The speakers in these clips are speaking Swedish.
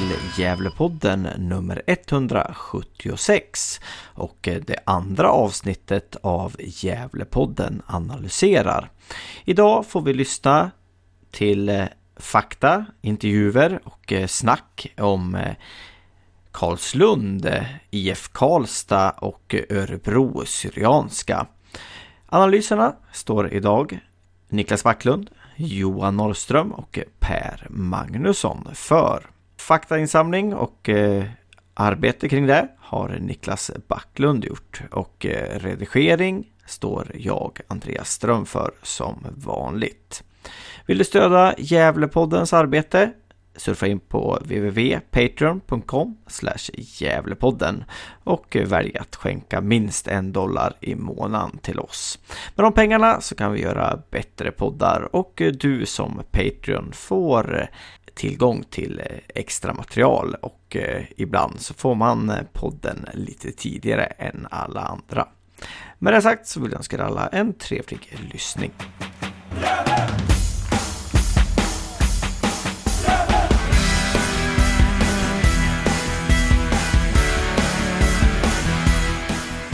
Till Gävlepodden nummer 176 och eh, det andra avsnittet av Gävlepodden analyserar. Idag får vi lyssna till eh, fakta, intervjuer och eh, snack om Karlslund, IF Karlstad och Örebro Syrianska. Analyserna står idag Niklas Backlund, Johan Norrström och Per Magnusson för. Faktainsamling och eh, arbete kring det har Niklas Backlund gjort och eh, redigering står jag, Andreas Ström, för som vanligt. Vill du stödja Gävlepoddens arbete? Surfa in på www.patreon.com Gävlepodden och eh, välj att skänka minst en dollar i månaden till oss. Med de pengarna så kan vi göra bättre poddar och eh, du som Patreon får eh, tillgång till eh, extra material och eh, ibland så får man eh, podden lite tidigare än alla andra. Med det sagt så vill jag önska er alla en trevlig lyssning.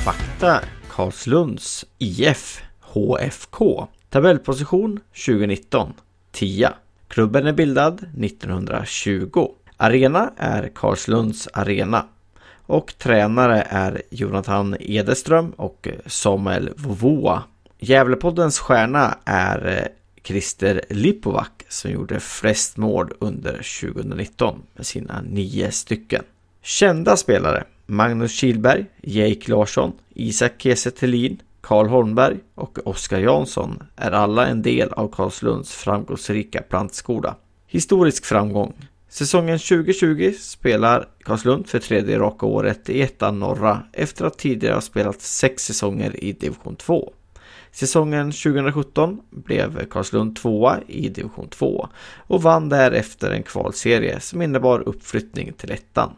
Fakta Karlslunds IF HFK Tabellposition 2019 10 Klubben är bildad 1920 Arena är Karlslunds Arena och tränare är Jonathan Edeström och Samuel Vovoa. Gävlepoddens stjärna är eh, Christer Lipovac som gjorde flest mål under 2019 med sina nio stycken. Kända spelare Magnus Kilberg, Jake Larsson, Isak Kiese Thelin, Karl Holmberg och Oskar Jansson är alla en del av Karlslunds framgångsrika plantskola. Historisk framgång. Säsongen 2020 spelar Karlslund för tredje raka året i ettan norra efter att tidigare ha spelat sex säsonger i division 2. Säsongen 2017 blev Karlslund tvåa i division 2 och vann därefter en kvalserie som innebar uppflyttning till ettan.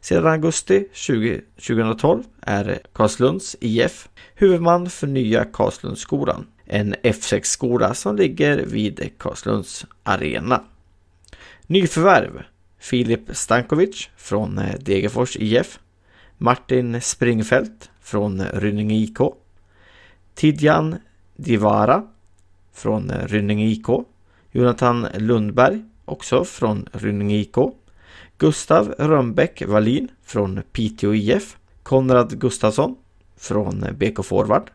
Sedan augusti 20, 2012 är Karlslunds IF huvudman för nya Karlslundsskolan, en F6-skola som ligger vid Karlslunds arena. Nyförvärv Filip Stankovic från eh, Degerfors IF Martin Springfält från eh, Rynninge IK Tidjan Divara från eh, Rynninge IK Jonathan Lundberg också från Rynninge IK Gustav Rönnbäck Wallin från Piteå IF Konrad Gustafsson från BK Forward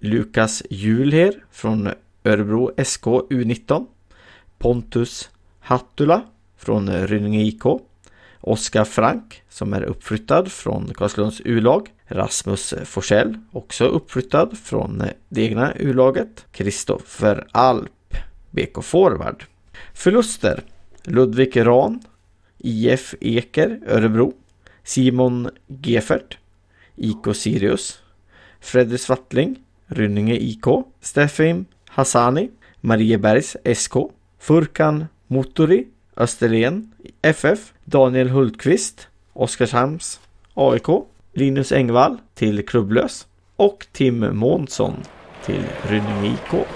Lukas Julher från Örebro SK U19 Pontus Hattula från Rynninge IK Oskar Frank som är uppflyttad från Karlslunds U-lag Rasmus Forsell också uppflyttad från det egna U-laget Kristoffer Alp BK Forward. Förluster. Ludvig Rahn IF Eker Örebro. Simon Gefert. IK Sirius. Fredrik Swattling Rynninge IK Stefim Hassani. Mariebergs SK Furkan Motori Österlen FF Daniel Hultqvist Oskarshamns AIK Linus Engvall till Klubblös och Tim Månsson till Rynninge IK.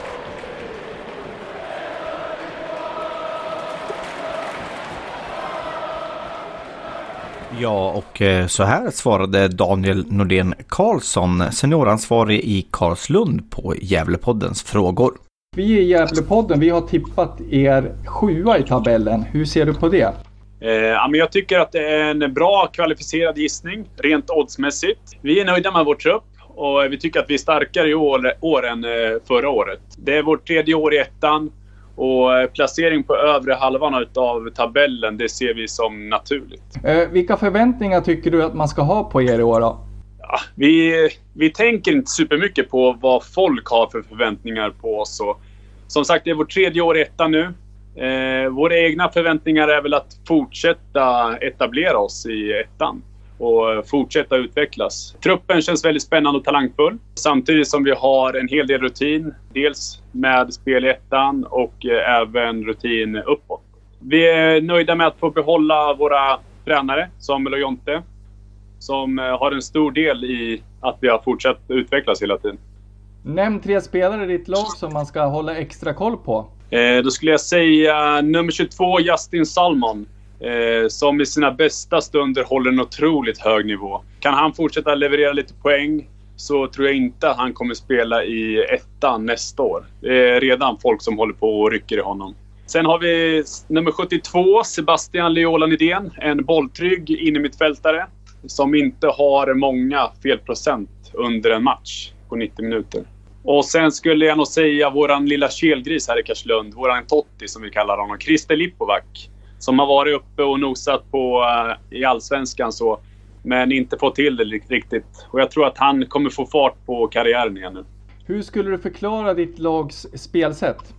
Ja, och eh, så här svarade Daniel Nordén Karlsson, senioransvarig i Karlslund på Gävlepoddens frågor. Vi i Gävlepodden, vi har tippat er sjua i tabellen. Hur ser du på det? Eh, ja, men jag tycker att det är en bra kvalificerad gissning, rent oddsmässigt. Vi är nöjda med vår trupp och vi tycker att vi är starkare i år, år än eh, förra året. Det är vårt tredje år i ettan Och eh, placering på övre halvan av tabellen, det ser vi som naturligt. Eh, vilka förväntningar tycker du att man ska ha på er i år då? Ja, vi, vi tänker inte supermycket på vad folk har för förväntningar på oss. Och, som sagt, det är vårt tredje år i ettan nu. Eh, våra egna förväntningar är väl att fortsätta etablera oss i ettan och fortsätta utvecklas. Truppen känns väldigt spännande och talangfull. Samtidigt som vi har en hel del rutin. Dels med spel i ettan och eh, även rutin uppåt. Vi är nöjda med att få behålla våra tränare, Samuel och Jonte. Som eh, har en stor del i att vi har fortsatt utvecklas hela tiden. Nämn tre spelare i ditt lag som man ska hålla extra koll på. Eh, då skulle jag säga nummer 22, Justin Salmon. Eh, som i sina bästa stunder håller en otroligt hög nivå. Kan han fortsätta leverera lite poäng så tror jag inte att han kommer spela i ettan nästa år. Det är redan folk som håller på och rycker i honom. Sen har vi nummer 72, Sebastian Leola Nidén. En bolltrygg innermittfältare som inte har många felprocent under en match på 90 minuter. Och sen skulle jag nog säga våran lilla kelgris här i Karlslund, våran Totti som vi kallar honom, Christer Lipovac. Som har varit uppe och nosat på uh, i Allsvenskan så. Men inte fått till det riktigt. Och jag tror att han kommer få fart på karriären igen nu. Hur skulle du förklara ditt lags spelsätt?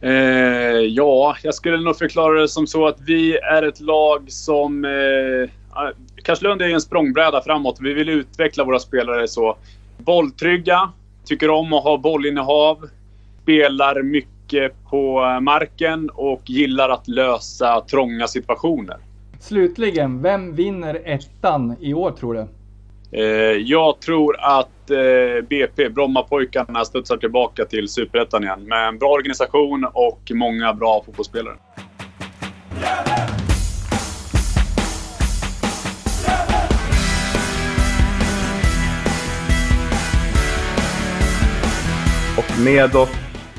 Eh, ja, jag skulle nog förklara det som så att vi är ett lag som... Eh, Karlslund är en språngbräda framåt. Vi vill utveckla våra spelare så. Bolltrygga, tycker om att ha bollinnehav, spelar mycket på marken och gillar att lösa trånga situationer. Slutligen, vem vinner ettan i år tror du? Eh, jag tror att eh, BP, Brommapojkarna, studsar tillbaka till Superettan igen med en bra organisation och många bra fotbollsspelare. Och med oss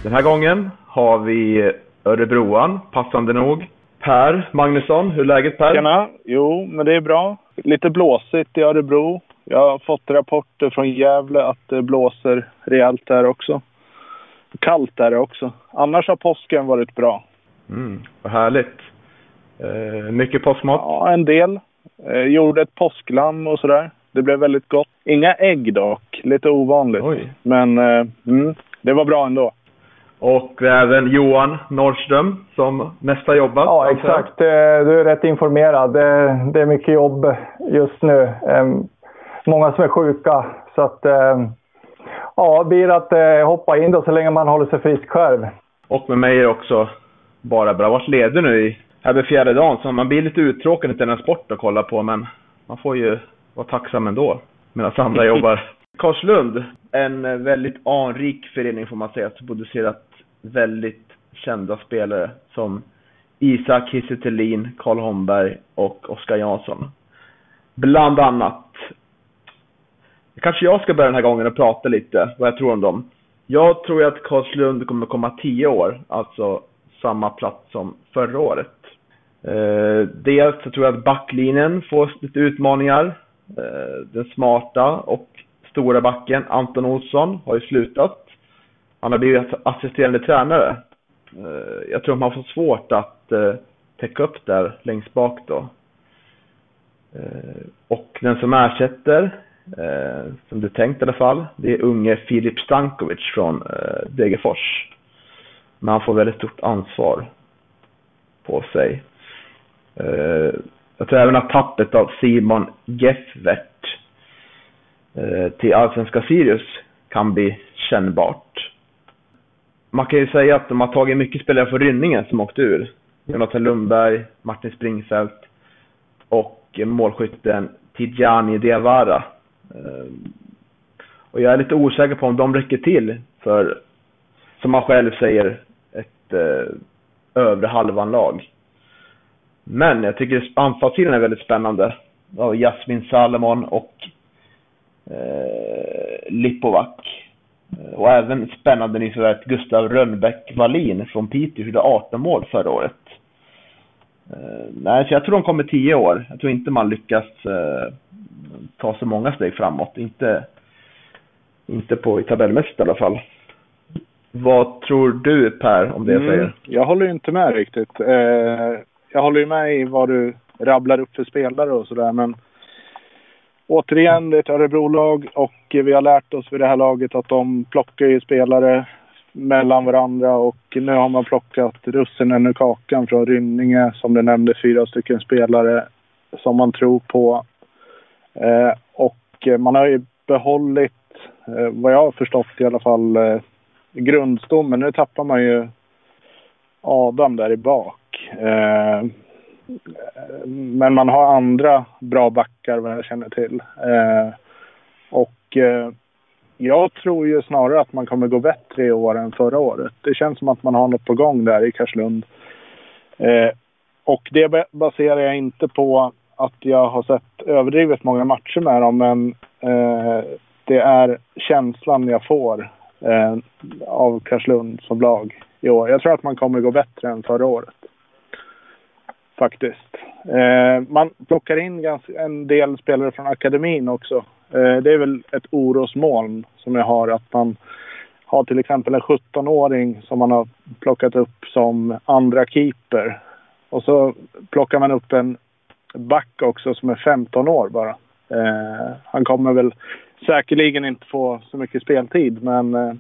den här gången har vi Örebroan, passande nog. Per Magnusson, hur är läget Per? Tjena! Jo, men det är bra. Lite blåsigt i Örebro. Jag har fått rapporter från Gävle att det blåser rejält där också. Kallt är det också. Annars har påsken varit bra. Mm, vad härligt. Eh, mycket påskmat? Ja, en del. Eh, gjorde ett påsklamm och sådär. Det blev väldigt gott. Inga ägg dock. Lite ovanligt. Oj. Men eh, mm, det var bra ändå. Och även Johan Norrström som mest har jobbat. Ja, exakt. Eh, du är rätt informerad. Det är mycket jobb just nu. Ehm, många som är sjuka. Så att, ehm, ja, blir att eh, hoppa in då så länge man håller sig frisk själv. Och med mig är också bara bra. Varit ledig nu i över fjärde dagen, så man blir lite uttråkad till en sport att kolla på, men man får ju vara tacksam ändå medan andra jobbar. Karlslund, en väldigt anrik förening får man säga, som producerat väldigt kända spelare som Isak Kiese Karl Holmberg och Oskar Jansson. Bland annat. Kanske jag ska börja den här gången och prata lite vad jag tror om dem. Jag tror att Karlslund kommer komma tio år, alltså samma plats som förra året. Eh, dels så tror jag att backlinjen får lite utmaningar. Eh, den smarta och stora backen Anton Olsson har ju slutat. Han har blivit assisterande tränare. Eh, jag tror man fått svårt att eh, täcka upp där längst bak då. Eh, och den som ersätter, som det är tänkt i alla fall, det är unge Filip Stankovic från Degerfors. Men han får väldigt stort ansvar på sig. Jag tror även att tappet av Simon Geffert till Allsvenska Sirius kan bli kännbart man kan ju säga att de har tagit mycket spelare från Rynningen som åkte ur. Jonathan Lundberg, Martin Springfeldt och målskytten Tidjani Diawara. Ehm, och jag är lite osäker på om de räcker till för, som han själv säger, ett eh, övre halvan-lag. Men jag tycker anfallssidan är väldigt spännande. Av Jasmin Salomon och eh, Lipovac. Eh, och även spännande nyförvärvet Gustav Rönnbäck Wallin från Piteå gjorde 18 mål förra året. Uh, nej, så jag tror de kommer 10 år. Jag tror inte man lyckas uh, ta så många steg framåt. Inte, inte på i tabellmässigt i alla fall. Vad tror du Per om det jag säger? Mm, jag håller ju inte med riktigt. Eh, jag håller ju med i vad du rabblar upp för spelare och sådär men återigen, det är ett Örebro-lag och vi har lärt oss vid det här laget att de plockar ju spelare mellan varandra och nu har man plockat russinen ur kakan från Rynninge som du nämnde, fyra stycken spelare som man tror på. Eh, och eh, man har ju behållit, eh, vad jag har förstått i alla fall, eh, grundstommen. Nu tappar man ju Adam där i bak. Eh, Eh, men man har andra bra backar vad jag känner till. Eh, och eh, jag tror ju snarare att man kommer gå bättre i år än förra året. Det känns som att man har något på gång där i Karlslund. Eh, och det baserar jag inte på att jag har sett överdrivet många matcher med dem, men eh, det är känslan jag får eh, av Karlslund som lag i år. Jag tror att man kommer gå bättre än förra året. Faktiskt. Eh, man plockar in ganska, en del spelare från akademin också. Eh, det är väl ett orosmoln som jag har att man har till exempel en 17-åring som man har plockat upp som andra keeper. Och så plockar man upp en back också som är 15 år bara. Eh, han kommer väl säkerligen inte få så mycket speltid men eh,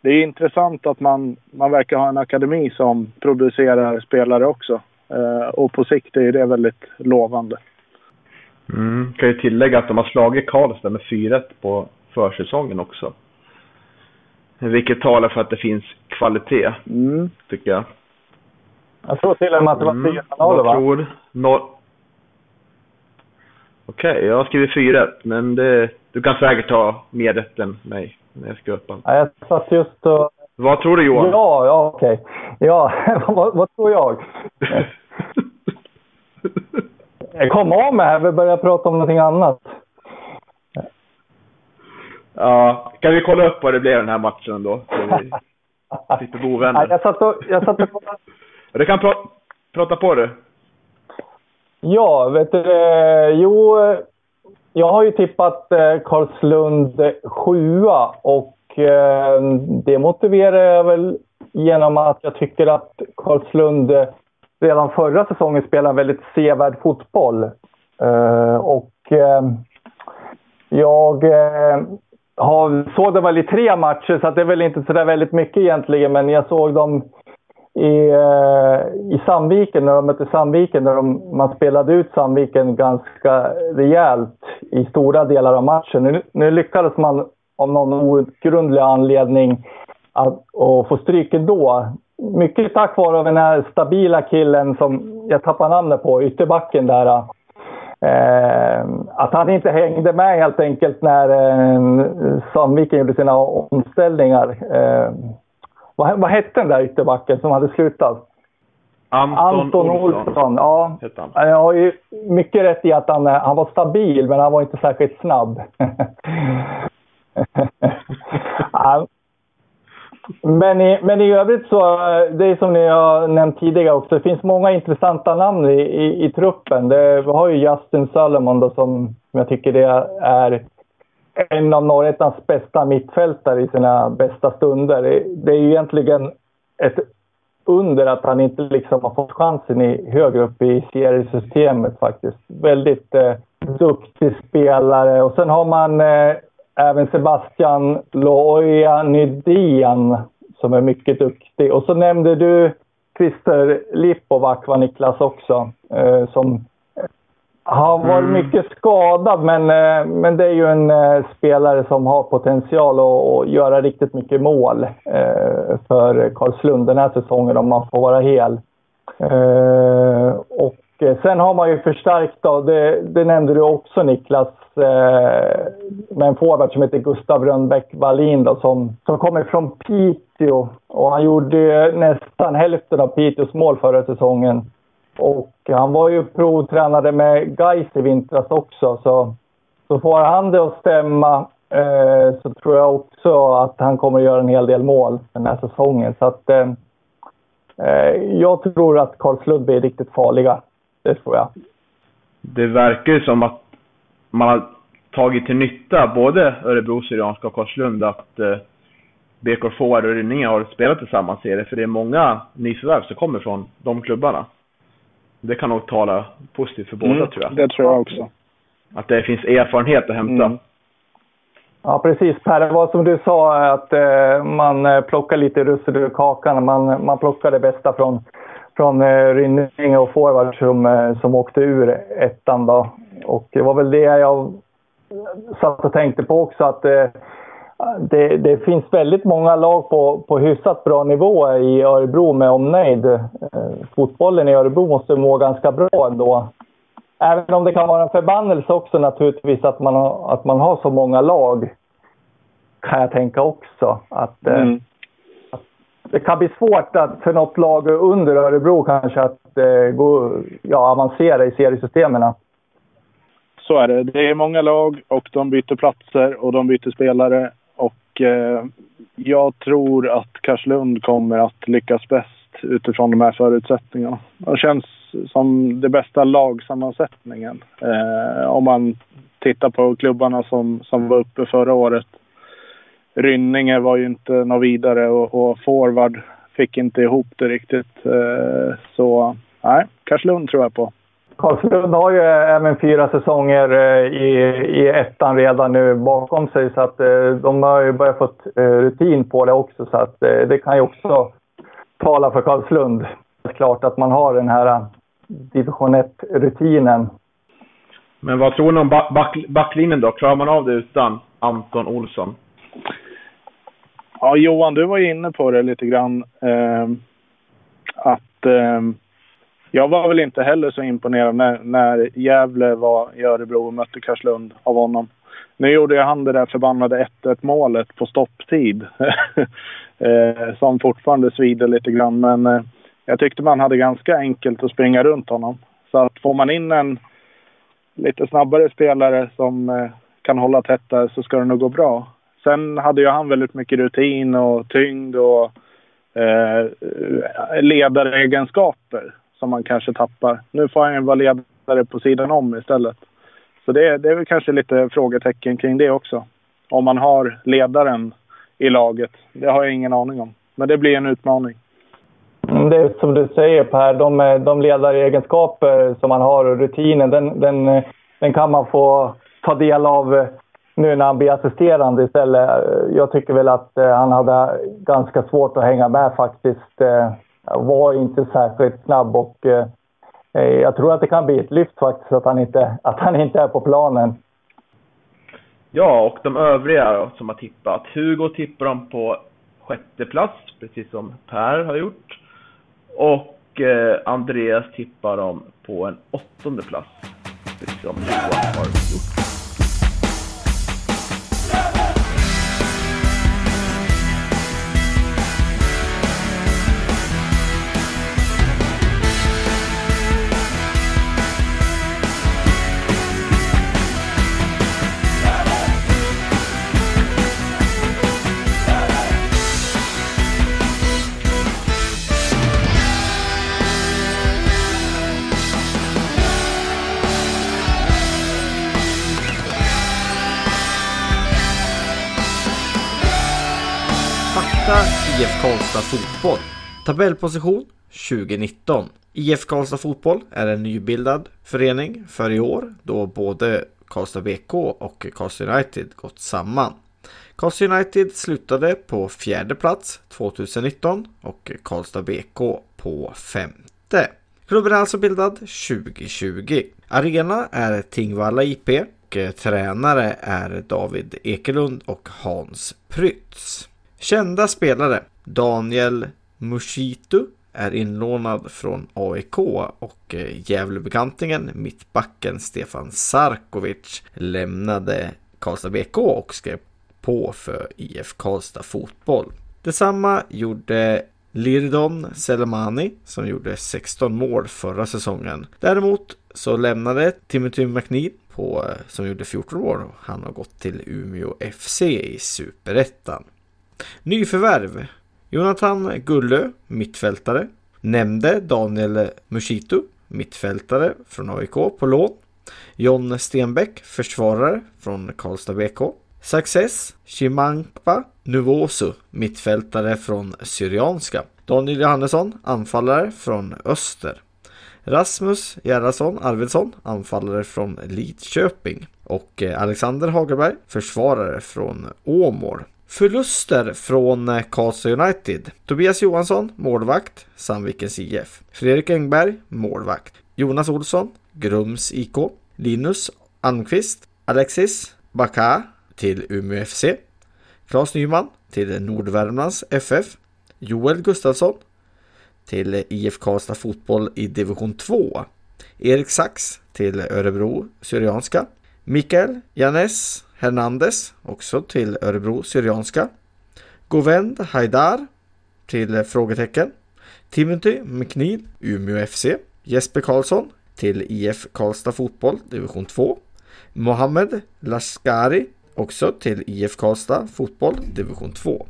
det är intressant att man, man verkar ha en akademi som producerar spelare också. Eh, och på sikt är det väldigt lovande. Mm. Kan ju tillägga att de har slagit Karlstad med 4 på försäsongen också. Vilket talar för att det finns kvalitet, mm. tycker jag. Jag tror till och med att det var 4-0 mm. va? Tror, no... Okej, okay, jag har skrivit 4 men det, du kan säkert ta mer rätt än mig när jag ska upp allt. Ja, jag satt just och... Vad tror du Johan? Ja, ja okej. Okay. Ja, vad, vad tror jag? Kom av mig här, vi börjar prata om någonting annat. Ja, kan vi kolla upp vad det blev den här matchen då? Sitter vi bovänner. Jag satt och... Jag satt och... Du kan pra prata på du. Ja, vet du, jo, jag har ju tippat eh, Karlslund sjua och eh, det motiverar jag väl genom att jag tycker att Karlslund redan förra säsongen spelade en väldigt sevärd fotboll. Eh, och eh, jag eh, har, såg dem väl i tre matcher, så det är väl inte så där väldigt mycket egentligen. Men jag såg dem i, eh, i Sandviken, när de mötte Sandviken, när de, man spelade ut Sandviken ganska rejält i stora delar av matchen. Nu, nu lyckades man av någon outgrundlig anledning att, att få stryk ändå mycket tack vare den här stabila killen som jag tappar namnet på, ytterbacken där. Eh, att han inte hängde med helt enkelt när eh, Sandviken gjorde sina omställningar. Eh, vad, vad hette den där ytterbacken som hade slutat? Anton, Anton Olsson. Olsson. Ja, jag har ju mycket rätt i att han, han var stabil, men han var inte särskilt snabb. Men i, men i övrigt så, det är som ni har nämnt tidigare också, det finns många intressanta namn i, i, i truppen. Det, vi har ju Justin Salomon då som, jag tycker det är en av Norrländska bästa mittfältare i sina bästa stunder. Det, det är ju egentligen ett under att han inte liksom har fått chansen i, högre upp i seriesystemet faktiskt. Väldigt eh, duktig spelare. Och sen har man eh, även Sebastian Loja Nydén som är mycket duktig. Och så nämnde du Christer Lipovac, va Niklas också, eh, som har varit mm. mycket skadad, men, eh, men det är ju en eh, spelare som har potential att, göra riktigt mycket mål för Karlslund den här säsongen om man får vara hel. Och sen har man ju förstärkt, då, det, det nämnde du också Niklas, eh, med en forward som heter Gustav Rönnbäck Wallin då, som, som kommer från Piteå. Och han gjorde nästan hälften av Piteås mål förra säsongen. Och han var ju provtränare med Gais i vintras också. Så, så får han det att stämma eh, så tror jag också att han kommer att göra en hel del mål den här säsongen. Så att, eh, eh jag tror att Karlslund blir riktigt farliga. Det tror jag. Det verkar ju som att man har tagit till nytta både Örebro Syrianska och Karlslund att eh, BK Forward och Rynninge har spelat tillsammans i det. För det är många nyförvärv som kommer från de klubbarna. Det kan nog tala positivt för båda Mm, tror jag. Det tror jag också. Att det finns erfarenhet att hämta. Mm. Ja, precis Per. Det var som du sa att eh, man eh, plockar lite russin ur kakan. Man, man plockar det bästa från, från eh, Rynninge och forward som, eh, som åkte ur ettan. Då. Och det var väl det jag satt och tänkte på också. att eh, det, det finns väldigt många lag på, på hyfsat bra nivå i Örebro med omnejd. Eh, fotbollen i Örebro måste må ganska bra ändå. Även om det kan vara en förbannelse också naturligtvis att man har, att man har så många lag. Kan jag tänka också. Att, eh, Mm det kan bli svårt att för något lag under Örebro kanske att eh, gå, ja, avancera i seriesystemen. Så är det. Det är många lag och de byter platser och de byter spelare. Och eh, jag tror att Karlslund kommer att lyckas bäst utifrån de här förutsättningarna. Det känns som den bästa lagsammansättningen. Eh, om man tittar på klubbarna som, som var uppe förra året. Rynninge var ju inte något vidare och, och forward fick inte ihop det riktigt. Eh, så nej, Karlslund tror jag på. Karlslund har ju även fyra säsonger eh, i, i ettan redan nu bakom sig så att eh, de har ju börjat fått eh, rutin på det också så att eh, det kan ju också tala för Karlslund. Det är klart att man har den här eh, division 1-rutinen. Men vad tror ni om back, back, backlinjen då? Klarar man av det utan Anton Olsson? Ja, Johan, du var ju inne på det lite grann. Eh, att eh, jag var väl inte heller så imponerad när, när Gävle var i Örebro och mötte Karlslund av honom. Nu gjorde ju han det där förbannade 1-1 målet på stopptid. eh, som fortfarande svider lite grann. Men eh, jag tyckte man hade ganska enkelt att springa runt honom. Så att får man in en lite snabbare spelare som eh, kan hålla tätt där så ska det nog gå bra. Sen hade ju han väldigt mycket rutin och tyngd och eh, ledaregenskaper som man kanske tappar. Nu får han ju vara ledare på sidan om istället. Så det, det är väl kanske lite frågetecken kring det också. Om man har ledaren i laget. Det har jag ingen aning om. Men det blir en utmaning. Mm, det är som du säger Per, de, de ledaregenskaper som man har och rutinen, den, den, den kan man få ta del av eh, nu när han blir assisterande istället. Eh, jag tycker väl att eh, han hade ganska svårt att hänga med faktiskt. Eh, var inte särskilt snabb och jag tror att det kan bli ett lyft faktiskt att han inte, att han inte är på planen. Ja, och de övriga då, som har tippat. Hugo tippar de på sjätte plats, precis som Per har gjort. Och eh, Andreas tippar dem på en åttonde plats, precis som Johan har gjort. Fotboll. Tabellposition 2019. IF Karlstad Fotboll är en nybildad förening för i år då både Karlstad BK och Karlstad United gått samman. Karlstad United slutade på fjärde plats 2019 och Karlstad BK på femte. Klubben är alltså bildad 2020. Arena är Tingvalla IP och tränare är David Ekelund och Hans Prytz. Kända spelare Daniel Mushitu är inlånad från AIK och eh, Gävlebekantingen mittbacken Stefan Sarkovic lämnade Karlstad BK och skrev på för IF Karlstad Fotboll. Detsamma gjorde Lirdon Selemani som gjorde 16 mål förra säsongen. Däremot så lämnade Timothy McNeil på, eh, som gjorde 14 mål. Han har gått till Umeå FC i Superettan. Nyförvärv. Jonathan Gullö, mittfältare. Nämnde Daniel Mushito, mittfältare från AIK på lån. John Stenbeck, försvarare från Karlstad BK. Success Chimankpa Nuvosu, mittfältare från Syrianska. Daniel Johannesson, anfallare från Öster. Rasmus Gerhardsson Arvidsson, anfallare från Lidköping. Och eh, Alexander Hagerberg, försvarare från Åmål. Förluster från eh, Karlstad United. Tobias Johansson, målvakt, Sandvikens IF. Fredrik Engberg, målvakt. Jonas Olsson, Grums IK. Linus Almqvist, Alexis Baka till Umeå FC. Claes Nyman till Nordvärmlands FF. Joel Gustafsson till IF Karlstad Fotboll i division 2. Erik Sax till Örebro Syrianska. Mikael Janes Hernandez också till Örebro Syrianska. Govend Haidar till eh, frågetecken. Timothy McNeil Umeå FC. Jesper Karlsson till IF Karlstad Fotboll division 2. Mohammed Lashkari också till IF Karlstad Fotboll division 2.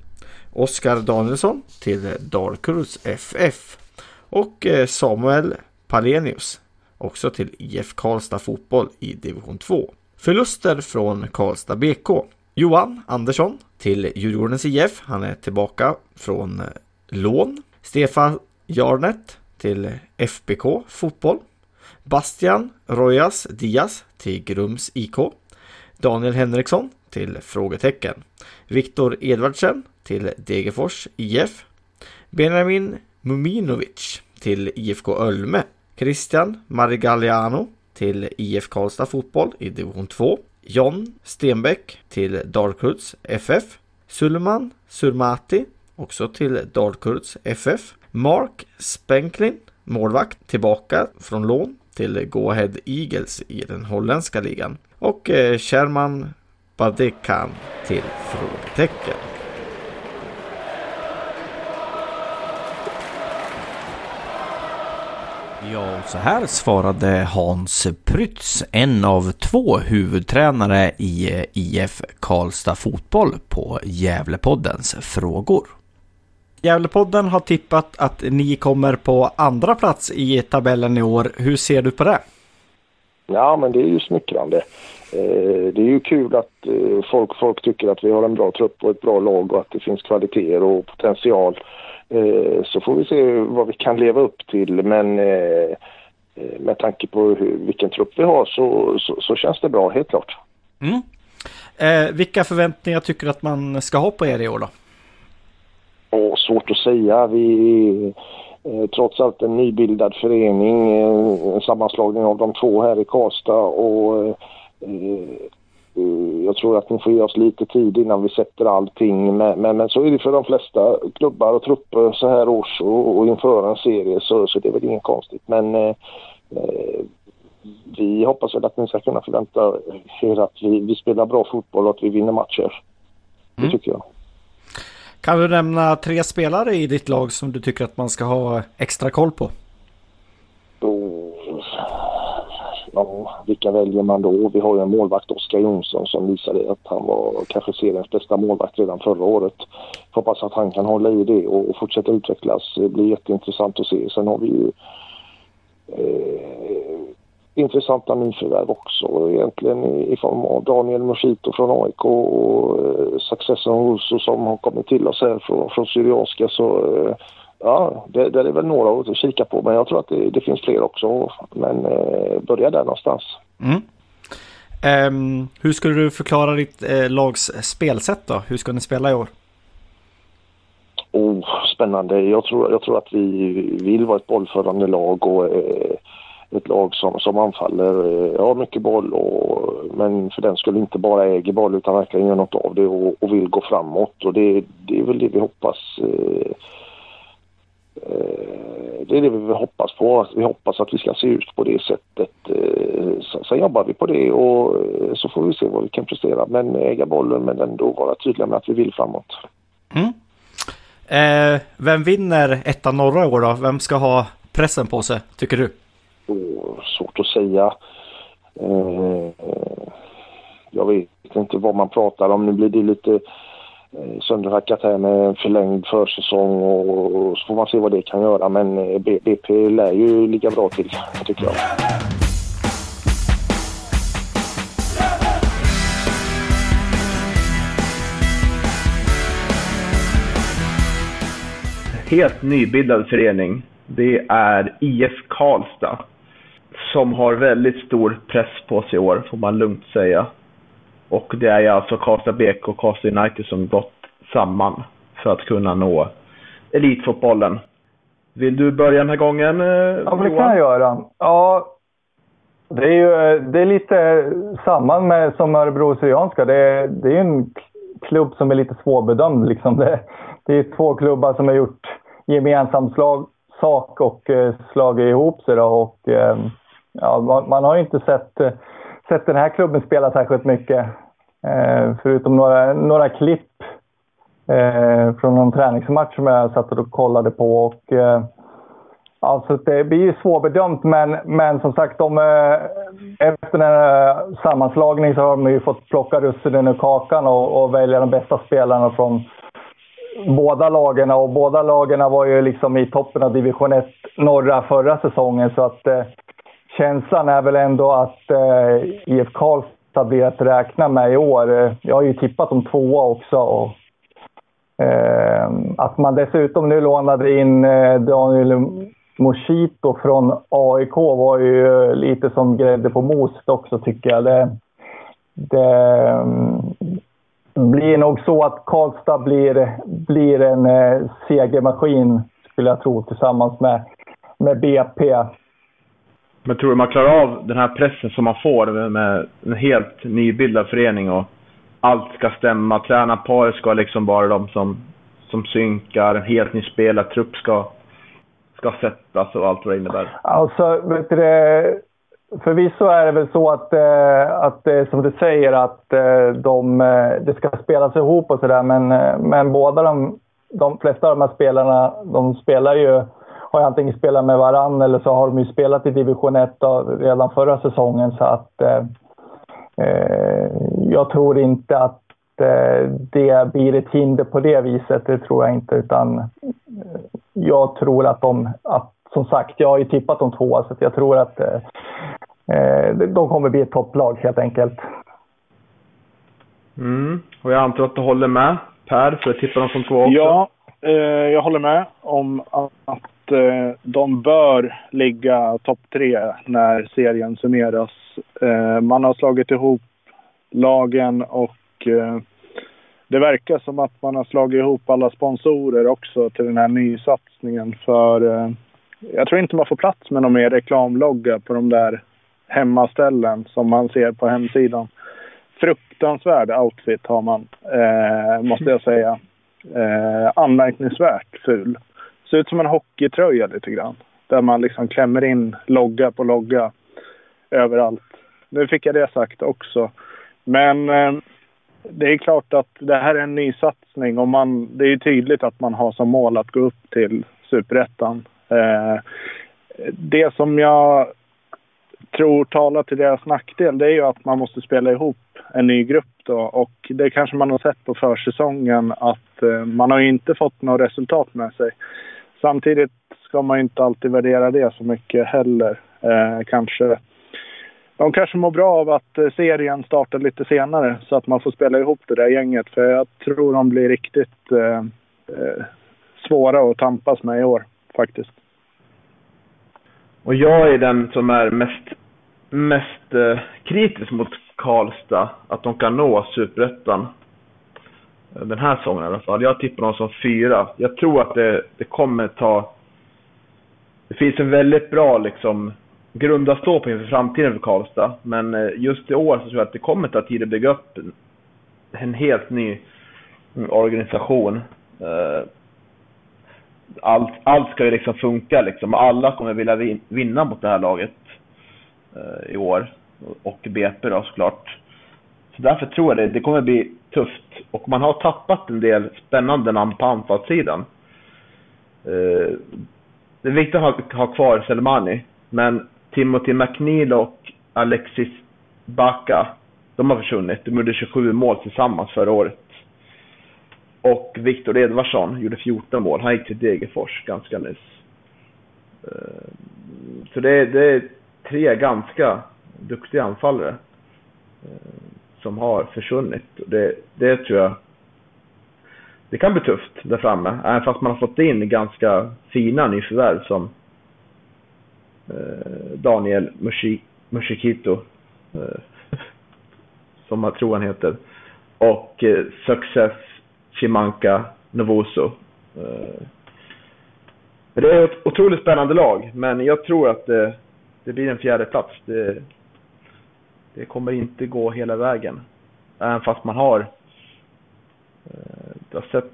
Oskar Danielsson till eh, Dalkurds FF. Och eh, Samuel Palenius också till IF Karlstad Fotboll i division 2. Förluster från Karlstad BK. Johan Andersson till Djurgårdens IF. Han är tillbaka från eh, lån. Stefan Jarnet till FBK Fotboll. Bastian Rojas Diaz till Grums IK. Daniel Henriksson till frågetecken. Viktor Edvardsen till Degerfors IF. Benjamin Muminovic till IFK Ölme. Christian Marigalliano till IF Karlstad Fotboll i division 2. John Stenbeck till Dalkurds FF. Sulman Surmati också till Dalkurds FF. Mark Spenklin målvakt tillbaka från lån till Go Ahead Eagles i den holländska ligan. Och eh, Sherman Badekan till frågetecken. Ja, så här svarade Hans Prytz, en av två huvudtränare i IF Karlstad Fotboll på Gävlepoddens frågor. Gävlepodden har tippat att ni kommer på andra plats i tabellen i år. Hur ser du på det? Ja, men det är ju smickrande. Eh, det är ju kul att eh, folk, folk tycker att vi har en bra trupp och ett bra lag och att det finns kvaliteter och potential. Eh, så får vi se vad vi kan leva upp till. Men med tanke på hur, vilken trupp vi har så, så, så känns det bra, helt klart. Mm. Eh, vilka förväntningar tycker du att man ska ha på er i år då? Åh, svårt att säga. Vi är trots allt en nybildad förening, en sammanslagning av de två här i Karlstad och jag tror att ni får ge oss lite tid innan vi sätter allting. Men, men, men, så är det för de flesta klubbar och trupper så här års och, och inför en serie så, så det är väl inget konstigt. Men eh, vi hoppas väl att ni ska kunna förvänta er att vi, vi spelar bra fotboll och att vi vinner matcher. Det mm. tycker jag. Kan du nämna tre spelare i ditt lag som du tycker att man ska ha extra koll på? Ja, vilka väljer man då? Vi har ju en målvakt, Oskar Jonsson, som visade att han var kanske seriens bästa målvakt redan förra året. Hoppas att han kan hålla i det och fortsätta utvecklas. Det blir jätteintressant att se. Sen har vi ju eh, intressanta nyförvärv också egentligen i, i form av Daniel Moshito från AIK och eh, Succession Russo som har kommit till oss här från, från Syrianska. Så eh, ja, det, det, är väl några att kika på men jag tror att det, det finns fler också. Men eh, börja där någonstans. Mm. Um, hur skulle du förklara ditt eh, lags spelsätt då? Hur ska ni spela i år? Oh, spännande. Jag tror, jag tror att vi vill vara ett bollförande lag och eh, ett lag som, som anfaller. Eh, har mycket boll och, men för den skulle inte bara äger boll utan verkligen gör något av det och, och vill gå framåt. Och det, det är väl det vi hoppas eh, Eh, det är det vi hoppas på. Vi hoppas att vi ska se ut på det sättet. Eh, sen jobbar vi på det och eh, så får vi se vad vi kan prestera. Men äga bollen men ändå vara tydliga med att vi vill framåt. Mm. Eh, vem vinner ettan norra år då? Vem ska ha pressen på sig tycker du? Oh, svårt att säga. Eh, jag vet inte vad man pratar om. Nu blir det lite Eh, Eh, sönderhackat här med en förlängd försäsong och så får man se vad det kan göra. Men eh, BP lär ju ligga bra till, tycker jag. Helt nybildad förening. Det är IF Karlstad. Som har väldigt stor press på sig i år, får man lugnt säga. Och det är alltså Karlstad BK och Karlstad United som gått samman för att kunna nå elitfotbollen. Vill du börja den här gången, eh, Ja, men det kan jag göra. Ja, det är ju det är lite samma med som Örebro Syrianska. Det, är- det är ju en klubb som är lite svårbedömd. Liksom. Det, det är två klubbar som har gjort gemensam slag, sak och eh, slagit ihop sig. Då, och, eh, ja, man, man har ju inte sett, eh, sett den här klubben spela särskilt mycket. Eh, förutom några, några klipp eh, från någon träningsmatch som jag satt och kollade på. Och, eh, Alltså det blir ju svårbedömt, men, men som sagt, de, eh, efter den här sammanslagningen så har de ju fått plocka russinen ur kakan och, och välja de bästa spelarna från båda lagen. Och båda lagen var ju liksom i toppen av division 1 norra förra säsongen. Så att eh, känslan är väl ändå att eh, IF Karlstad blir att räkna med i år. Jag har ju tippat om tvåa också. Och, Eh, att man dessutom nu lånade in eh, Daniel Moshito från AIK var ju lite som grädde på moset också tycker jag. Det, det ehm, blir nog så att Karlstad blir, blir en eh, segermaskin skulle jag tro tillsammans med, med BP. Men tror du man klarar av den här pressen som man får med en helt nybildad förening och allt ska stämma? Tränarparet ska liksom vara de som, som synkar, en helt ny spelartrupp ska, ska sättas och allt vad det innebär. Alltså, vet du, det, förvisso är det väl så att, eh, att eh, som du säger, att eh, de, eh, det ska spelas ihop och sådär. Men, eh, men båda de, de flesta av de här spelarna, de spelar ju, har ju antingen spelat med varann eller så har de ju spelat i division 1 då, redan förra säsongen. Så att eh, eh, jag tror inte att eh, det blir ett hinder på det viset. Det tror jag inte. Utan eh, jag tror att de, att, som sagt, jag har ju tippat de två, så jag tror att eh, de kommer bli ett topplag helt enkelt. Mm. Och jag antar att du håller med Per, för jag tippar dem som två också. Ja, eh, jag håller med om att eh, de bör ligga topp tre när serien summeras. Eh, man har slagit ihop lagen och eh, det verkar som att man har slagit ihop alla sponsorer också till den här nysatsningen. För eh, jag tror inte man får plats med någon mer reklamlogga på de där hemmaställen som man ser på hemsidan. Fruktansvärd outfit har man, eh, måste jag säga. Eh, anmärkningsvärt ful. Ser ut som en hockeytröja lite grann. Där man liksom klämmer in logga på logga överallt. Nu fick jag det sagt också. Men eh, det är klart att det här är en ny satsning och man, det är ju tydligt att man har som mål att gå upp till superettan. Eh, det som jag tror talar till deras nackdel det är ju att man måste spela ihop en ny grupp då och det kanske man har sett på försäsongen att eh, man har ju inte fått något resultat med sig. Samtidigt ska man inte alltid värdera det så mycket heller. Eh, kanske de kanske mår bra av att eh, serien startar lite senare så att man får spela ihop det där gänget. För jag tror de blir riktigt eh, eh, svåra att tampas med i år faktiskt. Och jag är den som är mest, mest eh, kritisk mot Karlstad. Att de kan nå superettan. Den här säsongen i alla fall. Jag tippar dem som fyra. Jag tror att det, det kommer ta... Det finns en väldigt bra liksom grund att stå på inför framtiden för Karlstad. Men eh, just i år så tror jag att det kommer ta tid att bygga upp en, en helt ny organisation. Eh, allt, allt ska ju liksom funka liksom. Alla kommer vilja vinna mot det här laget eh, i år. Och BP då såklart. Så därför tror jag det, det kommer bli tufft. Och man har tappat en del spännande namn på anfallssidan. Eh, det är viktigt att ha, ha kvar Selmani. Men Timothy McNeil och Alexis Baka, de har försvunnit. De gjorde 27 mål tillsammans förra året. Och Viktor Edvardsson gjorde 14 mål. Han gick till Degerfors ganska nyss. Eh, så det är, det är tre ganska duktiga anfallare eh, som har försvunnit. Det, det tror jag det kan bli tufft där framme. Även fast man har fått in ganska fina nyförvärv som eh, Daniel Mushikito. Eh, som jag tror han heter. Och eh, Success Chimanka Novoso. Eh, det är ett otroligt spännande lag, men jag tror att det, det blir en fjärde plats. Det, det kommer inte gå hela vägen. Även fast man har eh, det har sett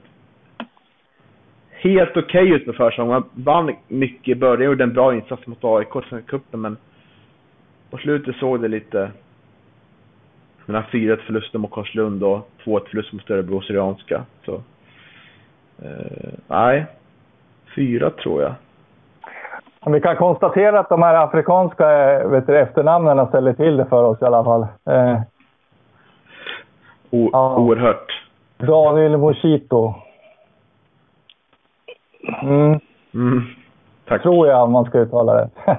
helt okej okay ut på försäsongen. Man vann mycket i början, gjorde en bra insats mot AIK i cupen, men på slutet såg det lite... Den här 4-1 förlusten mot Karlslund och 2-1 förlust mot Örebro Syrianska. Så... Eh, nej. Fyra tror jag. Vi kan konstatera att de här afrikanska vet du, efternamnen ställer till det för oss i alla fall. Eh, o ja. Oerhört. Daniel Moshito. Mm. Mm. Tack. Tror jag man ska uttala det.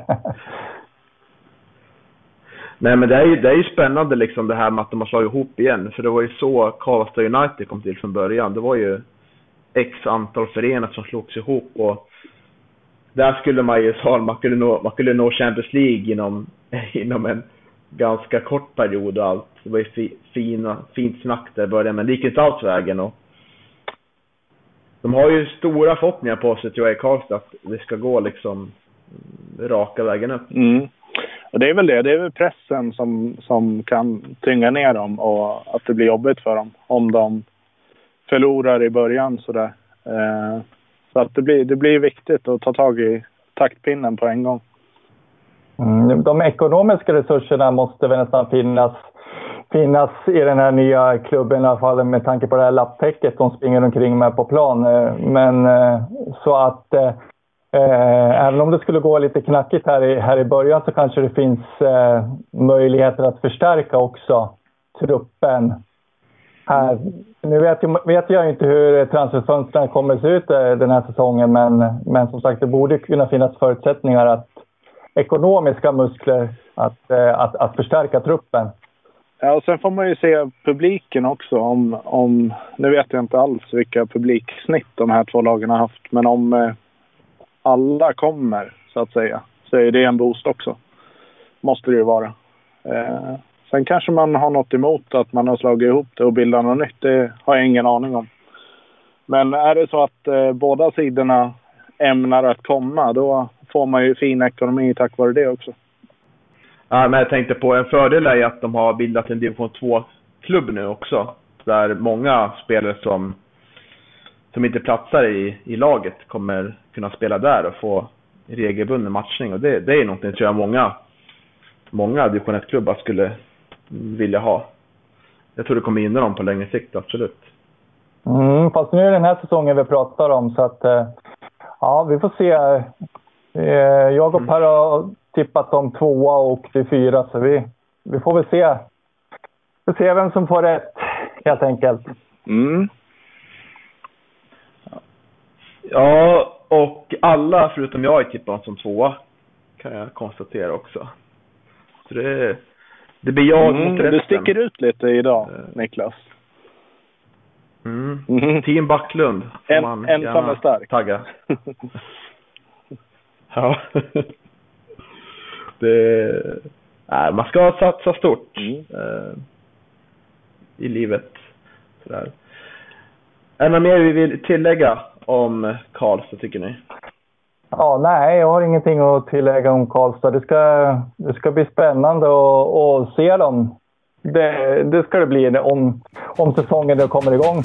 Nej men det är, ju, det är ju spännande liksom det här med att de har slagit ihop igen. För det var ju så Karlstad United kom till från början. Det var ju x antal föreningar som slogs ihop och där skulle man ju sa man skulle nå, man skulle nå Champions League inom, inom en ganska kort period och allt. Det var ju fi, fina, fint snack där i början men det gick inte alls vägen och de har ju stora förhoppningar på sig tror jag i Karlstad att det ska gå liksom raka vägen upp. Mm. Och det är väl det, det är väl pressen som, som kan tynga ner dem och att det blir jobbigt för dem om de förlorar i början sådär. Eh, så att det blir, det blir viktigt att ta tag i taktpinnen på en gång. Mm, de ekonomiska resurserna måste väl nästan finnas, finnas i den här nya klubben i alla fall med tanke på det här lapptäcket de springer omkring med på plan. Eh, men eh, så att eh, eh, även om det skulle gå lite knackigt här i, här i början så kanske det finns eh, möjligheter att förstärka också truppen här. Nu vet jag, vet jag inte hur transferfönstren kommer att se ut eh, den här säsongen men, men som sagt det borde kunna finnas förutsättningar att ekonomiska muskler att, eh, att, att förstärka truppen. Ja, och sen får man ju se publiken också. Om, om, nu vet jag inte alls vilka publiksnitt de här två lagen har haft, men om eh, alla kommer, så att säga, så är det en boost också. Måste det ju vara. Eh, Sen kanske man har något emot att man har slagit ihop det och bildat något nytt. Det har jag ingen aning om. Men är det så att eh, båda sidorna ämnar att komma, då får man ju fin ekonomi tack vare det också. Ja, men jag tänkte på en fördel är att de har bildat en division 2-klubb nu också. Där många spelare som, som inte platsar i, i laget kommer kunna spela där och få regelbunden matchning. Och det, det är någonting tror jag många, många division 1-klubbar skulle vilja ha. Jag tror det kommer gynna dem på längre sikt, absolut. Mm, fast nu är det den här säsongen vi pratar om, så att eh, ja, vi får se. Eh, jag och Per har tippat om tvåa och till fyra, så vi, vi får väl se. Vi får se vem som får rätt, helt enkelt. Mm. Ja, och alla förutom jag är tippade som tvåa, kan jag konstatera också. Så det, det blir jag mm, mot resten. Du sticker ut lite idag, uh, Niklas. Mm. Mm. Team Backlund. En, ensam är stark. Tagga. ja. det, nej, man ska satsa stort mm. uh, i livet. Sådär. Är det mer vi vill tillägga om Karlstad, tycker ni? Ja, nej, jag har ingenting att tillägga om Karlstad. Det ska, det ska bli spännande att, att se dem. Det, det ska det bli om, om säsongen kommer igång.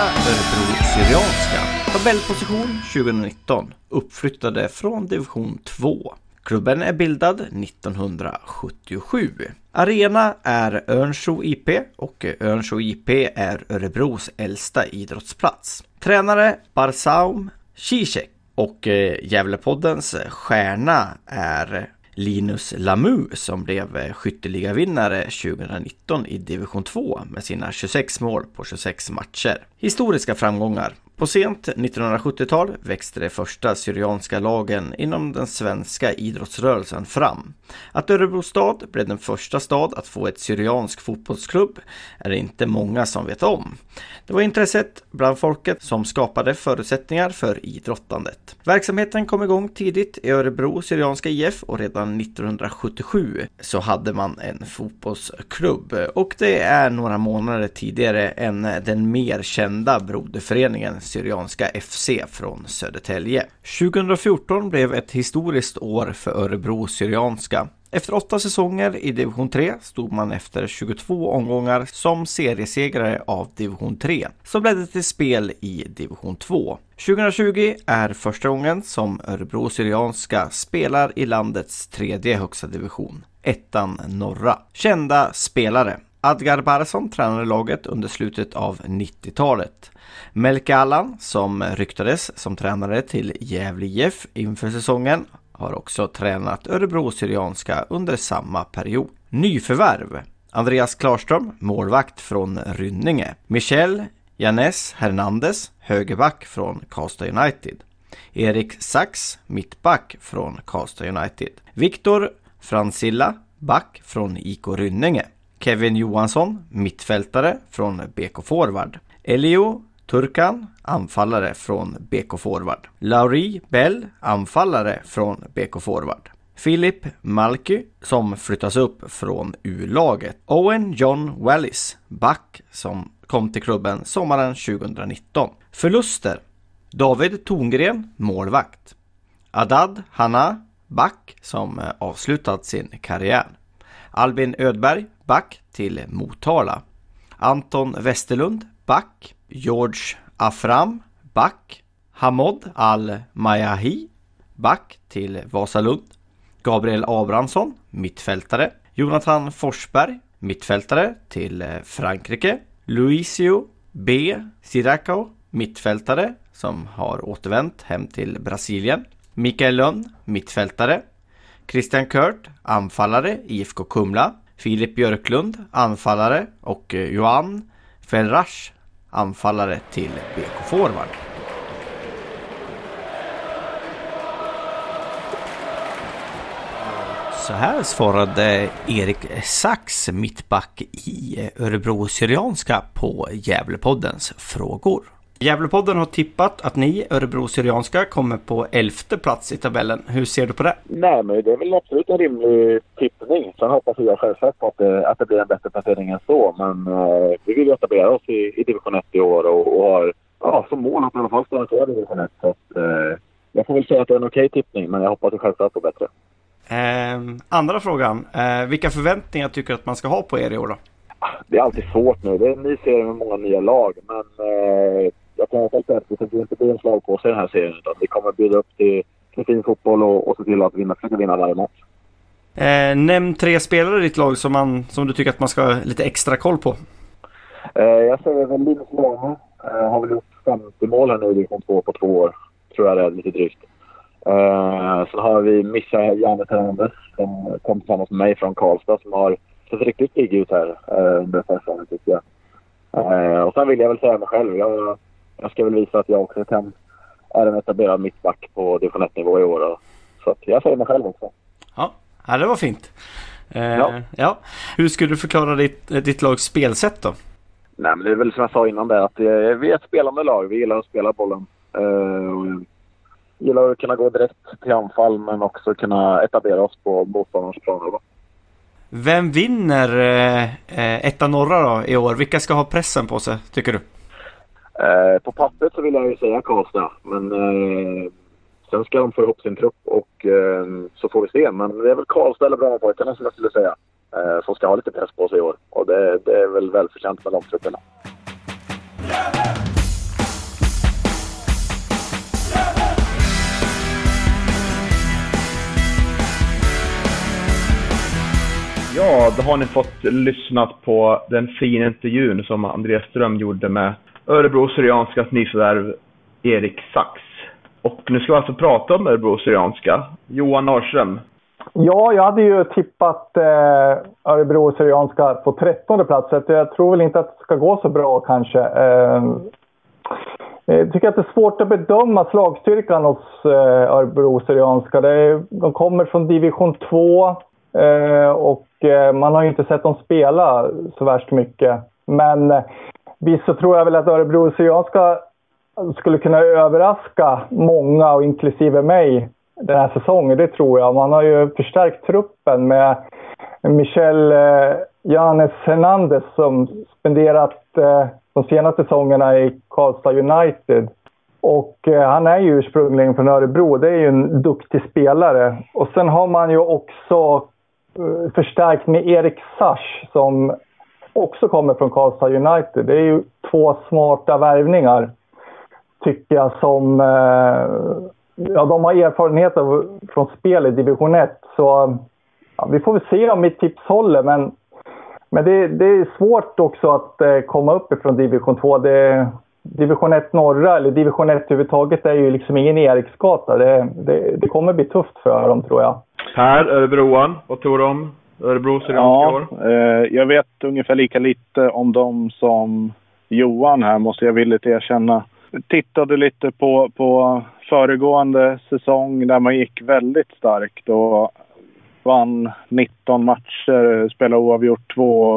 Örebro Syrianska. Tabellposition 2019, uppflyttade från division 2. Klubben är bildad 1977. Arena är Örnsjö IP och Örnsjö IP är Örebros äldsta idrottsplats. Tränare Barsaum Zizek och eh, Gävlepoddens stjärna är Linus Lamu som blev eh, skytteligavinnare 2019 i division 2 med sina 26 mål på 26 matcher. Historiska framgångar på sent 1970-tal växte de första syrianska lagen inom den svenska idrottsrörelsen fram. Att Örebro stad blev den första stad att få ett syriansk fotbollsklubb är det inte många som vet om. Det var intresset bland folket som skapade förutsättningar för idrottandet. Verksamheten kom igång tidigt i Örebro Syrianska IF och redan 1977 så hade man en fotbollsklubb och det är några månader tidigare än den mer kända broderföreningen Syrianska FC från Södertälje. 2014 blev ett historiskt år för Örebro Syrianska. Efter åtta säsonger i division 3 stod man efter 22 omgångar som seriesegrare av division 3 som ledde till spel i division 2. 2020 är första gången som Örebro Syrianska spelar i landets tredje högsta division, ettan norra. Kända spelare Adgar Barsson tränade laget under slutet av 90-talet. Melke Allan, som ryktades som tränare till Gävle IF inför säsongen, har också tränat Örebro Syrianska under samma period. Nyförvärv Andreas Klarström, målvakt från Rynninge. Michel Janes Hernandez, högerback från Karlstad United. Erik Sachs, mittback från Karlstad United. Viktor Fransilla, back från IK Rynninge. Kevin Johansson, mittfältare från BK Forward. Elio Turkan, anfallare från BK Forward. Lauri Bell, anfallare från BK Forward. Philip Malky som flyttas upp från U-laget. Owen John Wallis, back som kom till klubben sommaren 2019. Förluster. David Tongren, målvakt. Adad Hanna, back som avslutat sin karriär. Albin Ödberg, back till Motala. Anton Westerlund, back. George Afram, back. Hamod Al-Mayahi, back till Vasalund. Gabriel Abrahamsson, mittfältare. Jonathan Forsberg, mittfältare till Frankrike. Luisio B. Siracao, mittfältare som har återvänt hem till Brasilien. Mikael Lönn, mittfältare. Christian Kurt, anfallare, IFK Kumla. Filip Björklund, anfallare och eh, Johan Ferrash, anfallare till BK Forward. Så här svarade Erik Sax, mittback i Örebro Syrianska på Gävlepoddens frågor. Gävlepodden har tippat att ni, Örebro Syrianska, kommer på elfte plats i tabellen. Hur ser du på det? Nej, men det är väl absolut en rimlig tippning. Sen hoppas jag självklart på att det, att det blir en bättre placering än så. Men uh, vi vill ju etablera oss i, i division 1 i år och, och har ja, som mål att i alla fall stanna kvar i division 1. Så att, uh, jag får väl säga att det är en okej okay tippning, men jag hoppas självklart på bättre. Eh, andra frågan. Eh, vilka förväntningar tycker du att man ska ha på er i år då? Det är alltid svårt nu. Det är en ny serie med många nya lag. Men eh, jag kan helt säga att det inte bli en slagpåse i den här serien. Utan vi kommer bjuda upp till, till fin fotboll och, och se till att vinna, försöka vinna varje match. Eh, nämn tre spelare i ditt lag som, man, som du tycker att man ska ha lite extra koll på. Eh, jag säger väl Linus Lane. Eh, har väl gjort 50 mål här nu i division 2 på två år. Tror jag det är, lite drygt. Uh, sen har vi Mischa Janne Hernandez som kom tillsammans med mig från Karlstad som har sett riktigt pigg ut här uh, under säsongen tycker jag. Uh, och sen vill jag väl säga mig själv. Jag, jag ska väl visa att jag också kan är en etablerad mittback på division 1-nivå i år. Så jag säger mig själv också. Ja, ja det var fint. ja. ja. Hur skulle du förklara ditt, ditt lags spelsätt då? Nej, men det är väl som jag sa innan där att vi är ett spelande lag. Vi gillar att spela bollen. Uh, gillar att kunna gå direkt till anfall men också kunna etablera oss på motståndarens planhalva. Vem vinner eh, etta norra då i år? Vilka ska ha pressen på sig tycker du? Eh, på pappret så vill jag ju säga Karlstad men eh, sen ska de få ihop sin trupp och eh, så får vi se. Men det är väl Karlstad eller Brommapojkarna som jag skulle säga eh, som ska ha lite press på sig i år och det, det är väl välförtjänt med de trupperna. Ja, då har ni fått lyssnat på den fina intervjun som Andreas Ström gjorde med Örebro Syrianskas nyförvärv Erik Sax. Och nu ska vi alltså prata om Örebro Syrianska. Johan Norrström. Ja, jag hade ju tippat eh, Örebro Syrianska på trettonde plats. Så jag tror väl inte att det ska gå så bra kanske. Eh, jag tycker att det är svårt att bedöma slagstyrkan hos eh, Örebro Syrianska. Det, de kommer från division 2 eh, och eh, man har ju inte sett dem spela så värst mycket. Men eh, visst så tror jag väl att Örebro Syrianska skulle kunna överraska många, och inklusive mig, den här säsongen. Det tror jag. Man har ju förstärkt truppen med Michel eh, Janes Hernandez som spenderat eh, de senaste säsongerna i Karlstad United. Och eh, han är ju ursprungligen från Örebro. Det är ju en duktig spelare. Och sen har man ju också eh, förstärkt med Erik Sars som också kommer från Karlstad United. Det är ju två smarta värvningar tycker jag som... Eh, ja, de har erfarenhet av, från spel i division 1. Så ja, vi får väl se om mitt tips håller. Men, men det, det är svårt också att eh, komma upp ifrån division 2. Det, division 1 norra, eller division 1 överhuvudtaget, är ju liksom ingen Eriksgata. Det, det, det kommer bli tufft för dem, tror jag. Per, Örebroan, vad tror du om Örebro Syrianska Ja, eh, jag vet ungefär lika lite om dem som Johan här, måste jag villigt erkänna. Tittade lite på, på föregående säsong där man gick väldigt starkt och vann 19 matcher, spelade oavgjort två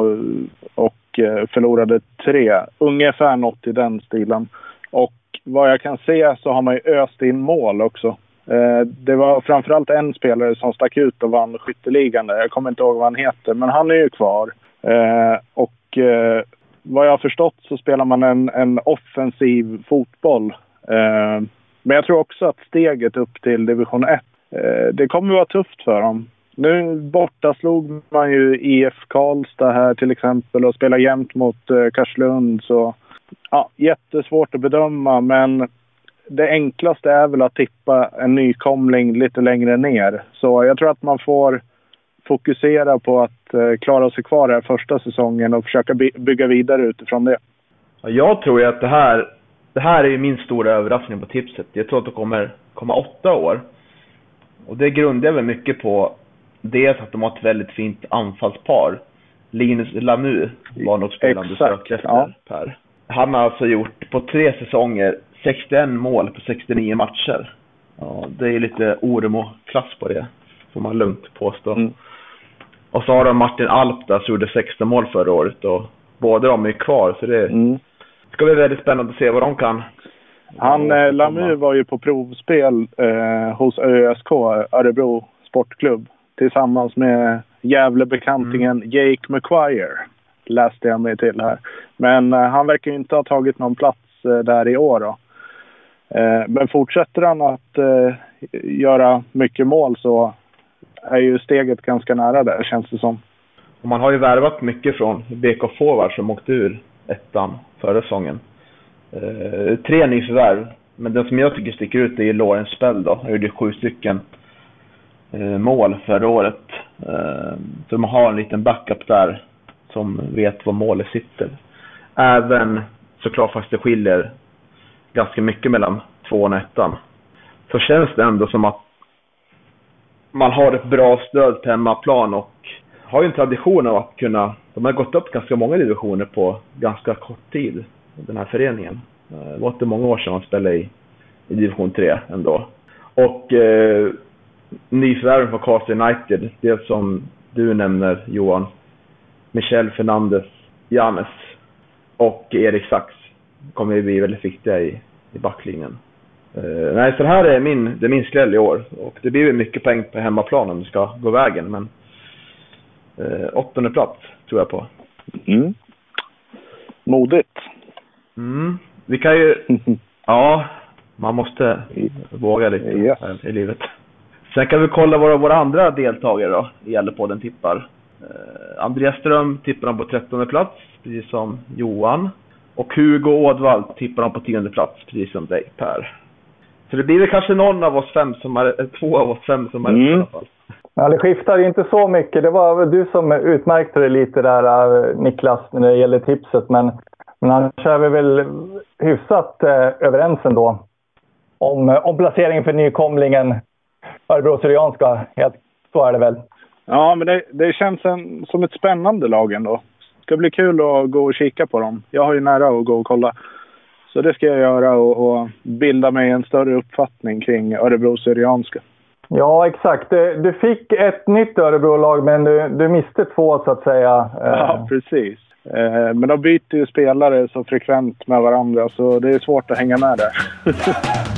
och eh, förlorade tre. Ungefär något i den stilen. Och vad jag kan se så har man ju öst in mål också. Eh, det var framförallt en spelare som stack ut och vann skytteligan. Jag kommer inte ihåg vad han heter, men han är ju kvar. Eh, och eh, vad jag har förstått så spelar man en, en offensiv fotboll. Men jag tror också att steget upp till division 1, det kommer vara tufft för dem. Nu borta slog man ju IF Karlstad här till exempel och spelar jämt mot Karlslund. Så ja, jättesvårt att bedöma men det enklaste är väl att tippa en nykomling lite längre ner. Så jag tror att man får fokusera på att eh, klara sig kvar här första säsongen och försöka by- bygga vidare utifrån det. Ja, Jag tror ju att det här, det här är ju min stora överraskning på tipset. Jag tror att de kommer komma åtta år. Och det grundar jag väl mycket på dels att de har ett väldigt fint anfallspar. Linus Lanu var något spelande Exakt, sökte efter, ja. Per. Han har alltså gjort på tre säsonger 61 mål på 69 matcher. Ja, det är lite Oremo-klass på det, får man lugnt påstå. Mm. Och så har de Martin Alp där som gjorde 16 mål förra året och båda de är kvar så det Mm. ska bli väldigt spännande att se vad de kan. Han, eh, Lamu var ju på provspel eh, hos ÖSK, Örebro Sportklubb, tillsammans med Gävlebekantingen Jake McQuire, läste jag mig till här. Men eh, han verkar ju inte ha tagit någon plats eh, där i år. Då. Eh, men fortsätter han att eh, göra mycket mål så är ju steget ganska nära där, känns det som. Och man har ju värvat mycket från BK Forward som åkte ur ettan förra säsongen. Eh, tre nyförvärv. Men den som jag tycker sticker ut är Lorentz Spell då. Han gjorde sju stycken eh, mål förra året. Eh, så man har en liten backup där som vet var målet sitter. Även såklart fast det skiljer ganska mycket mellan tvåan och ettan. Så känns det ändå som att man har ett bra stöd på hemmaplan och har ju en tradition av att kunna... De har gått upp ganska många divisioner på ganska kort tid, den här föreningen. Eh, det var inte många år sedan man spelade i, i division 3 ändå. Och eh, nyförvärven från Karlstad United, det som du nämner Johan, Michel Fernandez Janes och Erik Sachs, kommer ju bli väldigt viktiga i, i backlinjen. Eh, nej, så det här är min, det är min skräll i år. Och det blir mycket poäng på hemmaplan om det ska gå vägen. Men eh, åttonde plats tror jag på. Mm. Modigt. Mm. Vi kan ju... Ja, man måste våga lite Yes. i livet. Sen kan vi kolla våra, våra andra deltagare då, i Gällepodden tippar. Eh, Andreas Ström tippar han på trettonde plats, precis som Johan. Och Hugo Ådvall tippar han på tionde plats, precis som dig Per. Så det blir väl kanske någon av oss fem som eh, två av oss fem som har rätt i Mm. alla fall. Ja, det skiftade inte så mycket. Det var väl du som utmärkte det lite där, eh, Niklas, när det gäller tipset. Men, men annars är vi väl hyfsat eh, överens ändå om, eh, om placeringen för nykomlingen Örebro Syrianska. Helt, så är det väl. Ja, men det, det känns en, som ett spännande lag ändå. Ska bli kul att gå och kika på dem. Jag har ju nära att gå och kolla. Så det ska jag göra och, och bilda mig en större uppfattning kring Örebro Syrianska. Ja, exakt. Du, fick ett nytt Örebro-lag, men du, du miste två så att säga. Ja, precis. Eh, Men de byter ju spelare så frekvent med varandra så det är svårt att hänga med där.